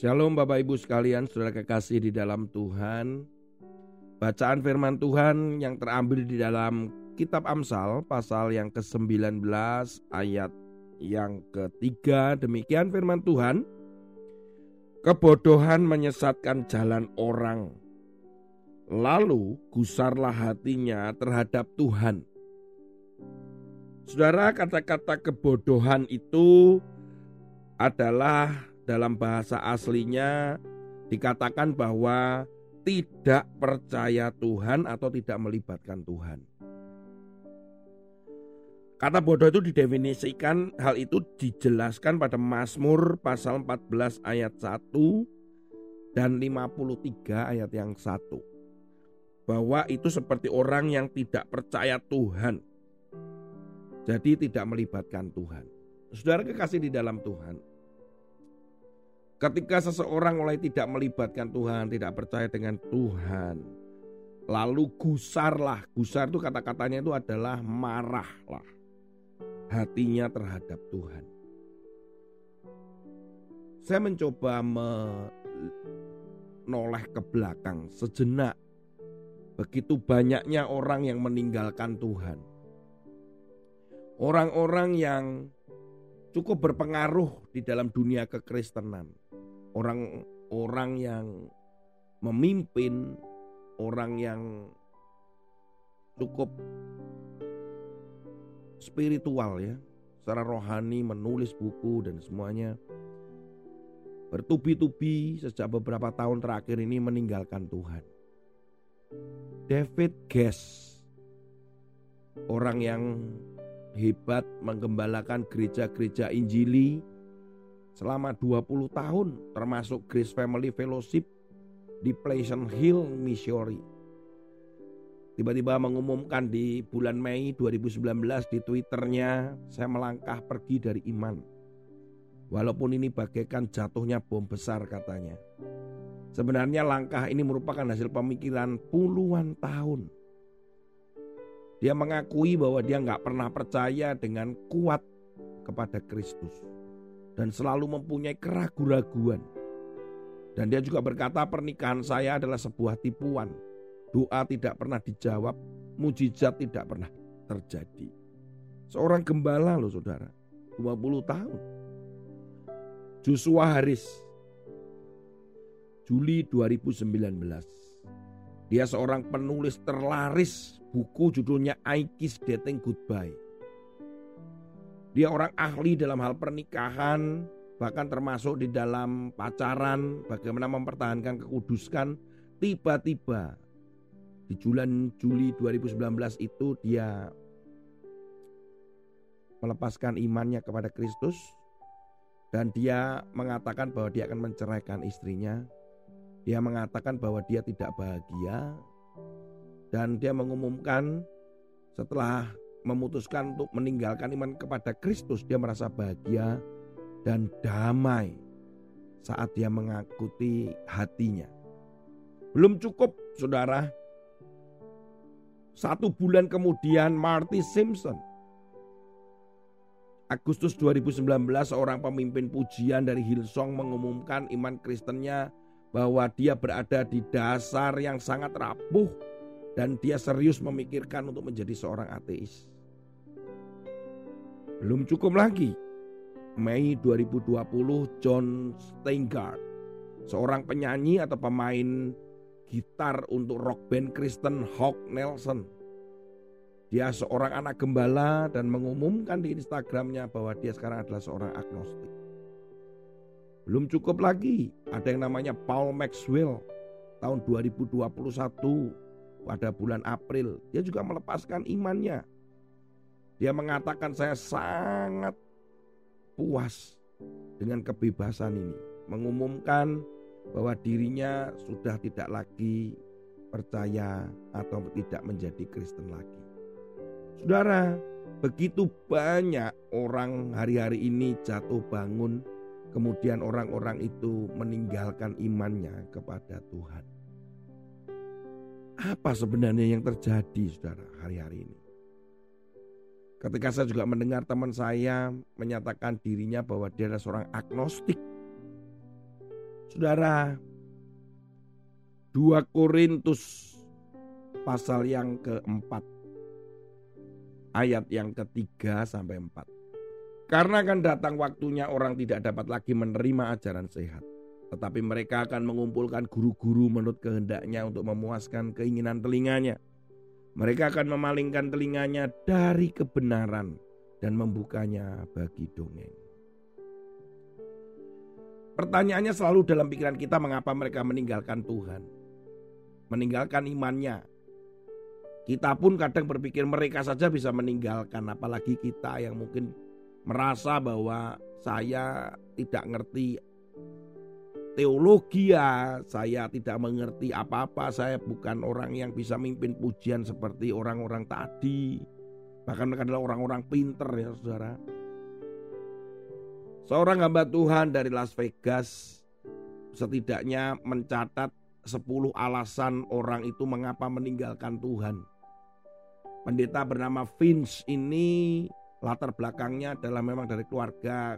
Shalom Bapak Ibu sekalian, saudara kekasih di dalam Tuhan. Bacaan firman Tuhan yang terambil di dalam kitab Amsal pasal yang ke-19 ayat yang ketiga. Demikian firman Tuhan. Kebodohan menyesatkan jalan orang. Lalu gusarlah hatinya terhadap Tuhan. Saudara, kata-kata kebodohan itu adalah dalam bahasa aslinya dikatakan bahwa tidak percaya Tuhan atau tidak melibatkan Tuhan. Kata bodoh itu didefinisikan hal itu dijelaskan pada Mazmur pasal 14 ayat 1 dan 53 ayat yang 1. Bahwa itu seperti orang yang tidak percaya Tuhan. Jadi tidak melibatkan Tuhan. Saudara kekasih di dalam Tuhan. Ketika seseorang mulai tidak melibatkan Tuhan, tidak percaya dengan Tuhan. Lalu gusarlah. Gusar itu kata-katanya itu adalah marahlah hatinya terhadap Tuhan. Saya mencoba menoleh ke belakang sejenak. Begitu banyaknya orang yang meninggalkan Tuhan. Orang-orang yang cukup berpengaruh di dalam dunia kekristenan. Orang-orang yang memimpin, orang yang cukup spiritual ya, secara rohani menulis buku dan semuanya bertubi-tubi sejak beberapa tahun terakhir ini meninggalkan Tuhan. David Guest orang yang hebat menggembalakan gereja-gereja Injili selama 20 tahun termasuk Grace Family Fellowship di Pleasant Hill, Missouri tiba-tiba mengumumkan di bulan Mei 2019 di Twitternya, saya melangkah pergi dari iman. Walaupun ini bagaikan jatuhnya bom besar katanya. Sebenarnya langkah ini merupakan hasil pemikiran puluhan tahun. Dia mengakui bahwa dia nggak pernah percaya dengan kuat kepada Kristus. Dan selalu mempunyai keraguan-raguan. Dan dia juga berkata pernikahan saya adalah sebuah tipuan Doa tidak pernah dijawab, mujizat tidak pernah terjadi. Seorang gembala loh saudara, 20 tahun. Joshua Haris, Juli 2019. Dia seorang penulis terlaris buku judulnya I Kiss Dating Goodbye. Dia orang ahli dalam hal pernikahan, bahkan termasuk di dalam pacaran, bagaimana mempertahankan kekuduskan. Tiba-tiba di bulan Juli 2019 itu dia melepaskan imannya kepada Kristus dan dia mengatakan bahwa dia akan menceraikan istrinya. Dia mengatakan bahwa dia tidak bahagia dan dia mengumumkan setelah memutuskan untuk meninggalkan iman kepada Kristus, dia merasa bahagia dan damai saat dia mengakuti hatinya. Belum cukup, saudara, satu bulan kemudian Marty Simpson. Agustus 2019 seorang pemimpin pujian dari Hillsong mengumumkan iman Kristennya bahwa dia berada di dasar yang sangat rapuh dan dia serius memikirkan untuk menjadi seorang ateis. Belum cukup lagi. Mei 2020 John Steingart, seorang penyanyi atau pemain gitar untuk rock band Kristen Hawk Nelson. Dia seorang anak gembala dan mengumumkan di Instagramnya bahwa dia sekarang adalah seorang agnostik. Belum cukup lagi, ada yang namanya Paul Maxwell tahun 2021 pada bulan April. Dia juga melepaskan imannya. Dia mengatakan saya sangat puas dengan kebebasan ini. Mengumumkan bahwa dirinya sudah tidak lagi percaya atau tidak menjadi Kristen lagi. Saudara, begitu banyak orang hari-hari ini jatuh bangun, kemudian orang-orang itu meninggalkan imannya kepada Tuhan. Apa sebenarnya yang terjadi, saudara, hari-hari ini? Ketika saya juga mendengar teman saya menyatakan dirinya bahwa dia adalah seorang agnostik, Saudara, 2 Korintus pasal yang keempat ayat yang ketiga sampai empat. Karena akan datang waktunya orang tidak dapat lagi menerima ajaran sehat. Tetapi mereka akan mengumpulkan guru-guru menurut kehendaknya untuk memuaskan keinginan telinganya. Mereka akan memalingkan telinganya dari kebenaran dan membukanya bagi dongeng. Pertanyaannya selalu dalam pikiran kita mengapa mereka meninggalkan Tuhan. Meninggalkan imannya. Kita pun kadang berpikir mereka saja bisa meninggalkan apalagi kita yang mungkin merasa bahwa saya tidak ngerti teologi ya, saya tidak mengerti apa-apa, saya bukan orang yang bisa mimpin pujian seperti orang-orang tadi. Bahkan mereka adalah orang-orang pinter ya saudara. Seorang hamba Tuhan dari Las Vegas setidaknya mencatat 10 alasan orang itu mengapa meninggalkan Tuhan. Pendeta bernama Vince ini latar belakangnya adalah memang dari keluarga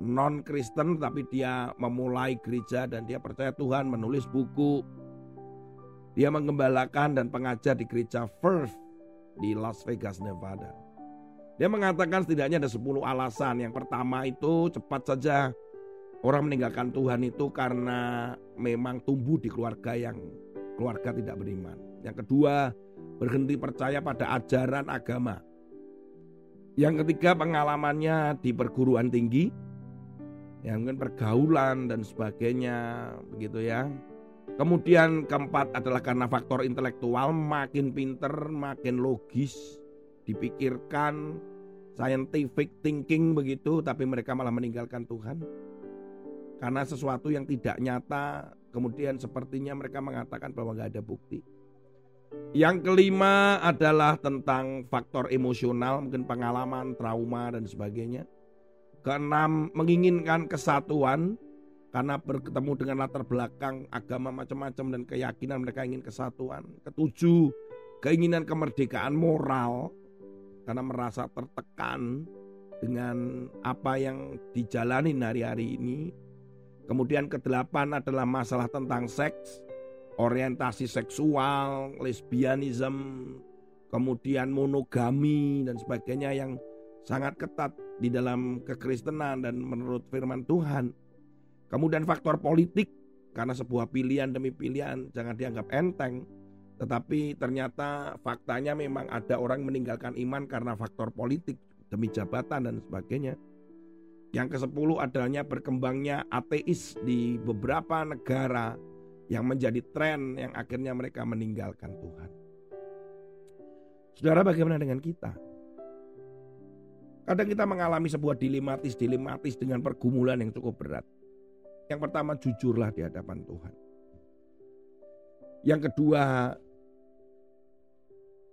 non Kristen tapi dia memulai gereja dan dia percaya Tuhan menulis buku. Dia mengembalakan dan pengajar di gereja First di Las Vegas Nevada. Dia mengatakan setidaknya ada 10 alasan. Yang pertama itu cepat saja orang meninggalkan Tuhan itu karena memang tumbuh di keluarga yang keluarga tidak beriman. Yang kedua berhenti percaya pada ajaran agama. Yang ketiga pengalamannya di perguruan tinggi, yang mungkin pergaulan dan sebagainya, begitu ya. Kemudian keempat adalah karena faktor intelektual, makin pinter, makin logis, dipikirkan, scientific thinking begitu, tapi mereka malah meninggalkan Tuhan. Karena sesuatu yang tidak nyata, kemudian sepertinya mereka mengatakan bahwa nggak ada bukti. Yang kelima adalah tentang faktor emosional, mungkin pengalaman, trauma, dan sebagainya. Keenam, menginginkan kesatuan karena bertemu dengan latar belakang agama macam-macam dan keyakinan mereka ingin kesatuan. Ketujuh, keinginan kemerdekaan moral karena merasa tertekan dengan apa yang dijalani hari-hari ini. Kemudian kedelapan adalah masalah tentang seks orientasi seksual, lesbianism, kemudian monogami dan sebagainya yang sangat ketat di dalam kekristenan dan menurut firman Tuhan. Kemudian faktor politik karena sebuah pilihan demi pilihan jangan dianggap enteng. Tetapi ternyata faktanya memang ada orang meninggalkan iman karena faktor politik demi jabatan dan sebagainya. Yang ke-10 adanya berkembangnya ateis di beberapa negara yang menjadi tren yang akhirnya mereka meninggalkan Tuhan. Saudara bagaimana dengan kita? Kadang kita mengalami sebuah dilematis-dilematis dengan pergumulan yang cukup berat. Yang pertama jujurlah di hadapan Tuhan. Yang kedua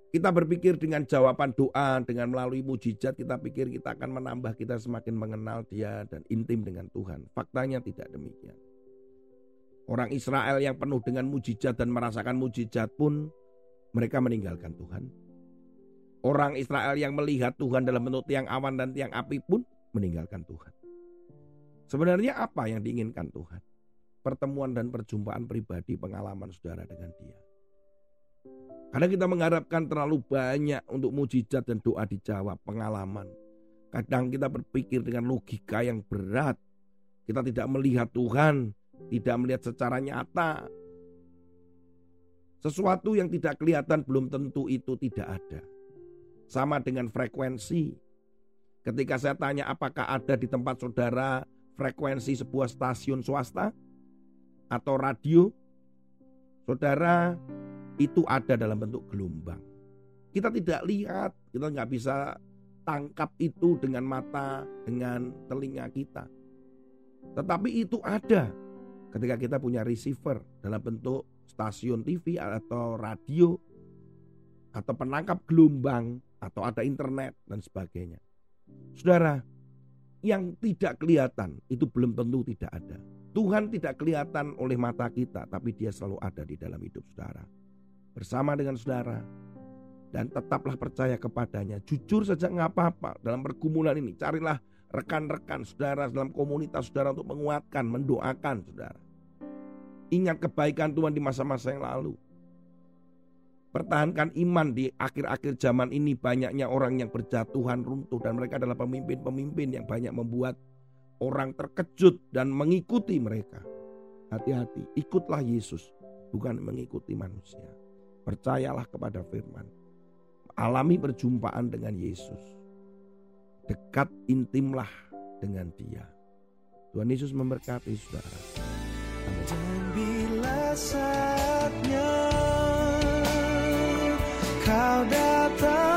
kita berpikir dengan jawaban doa, dengan melalui mujizat kita pikir kita akan menambah kita semakin mengenal dia dan intim dengan Tuhan. Faktanya tidak demikian. Orang Israel yang penuh dengan mujizat dan merasakan mujizat pun mereka meninggalkan Tuhan. Orang Israel yang melihat Tuhan dalam bentuk tiang awan dan tiang api pun meninggalkan Tuhan. Sebenarnya apa yang diinginkan Tuhan? Pertemuan dan perjumpaan pribadi pengalaman saudara dengan dia. Karena kita mengharapkan terlalu banyak untuk mujizat dan doa dijawab, pengalaman. Kadang kita berpikir dengan logika yang berat. Kita tidak melihat Tuhan, tidak melihat secara nyata. Sesuatu yang tidak kelihatan belum tentu itu tidak ada. Sama dengan frekuensi. Ketika saya tanya apakah ada di tempat saudara frekuensi sebuah stasiun swasta atau radio, saudara itu ada dalam bentuk gelombang. Kita tidak lihat, kita nggak bisa tangkap itu dengan mata, dengan telinga kita. Tetapi itu ada ketika kita punya receiver dalam bentuk stasiun TV atau radio atau penangkap gelombang atau ada internet dan sebagainya. Saudara, yang tidak kelihatan itu belum tentu tidak ada. Tuhan tidak kelihatan oleh mata kita, tapi dia selalu ada di dalam hidup saudara. Bersama dengan saudara, dan tetaplah percaya kepadanya. Jujur saja nggak apa-apa dalam pergumulan ini. Carilah rekan-rekan saudara dalam komunitas saudara untuk menguatkan, mendoakan saudara. Ingat kebaikan Tuhan di masa-masa yang lalu. Pertahankan iman di akhir-akhir zaman ini banyaknya orang yang berjatuhan runtuh dan mereka adalah pemimpin-pemimpin yang banyak membuat orang terkejut dan mengikuti mereka. Hati-hati, ikutlah Yesus, bukan mengikuti manusia. Percayalah kepada firman. Alami perjumpaan dengan Yesus. Dekat intimlah dengan dia. Tuhan Yesus memberkati saudara. Amin. saatnya kau datang.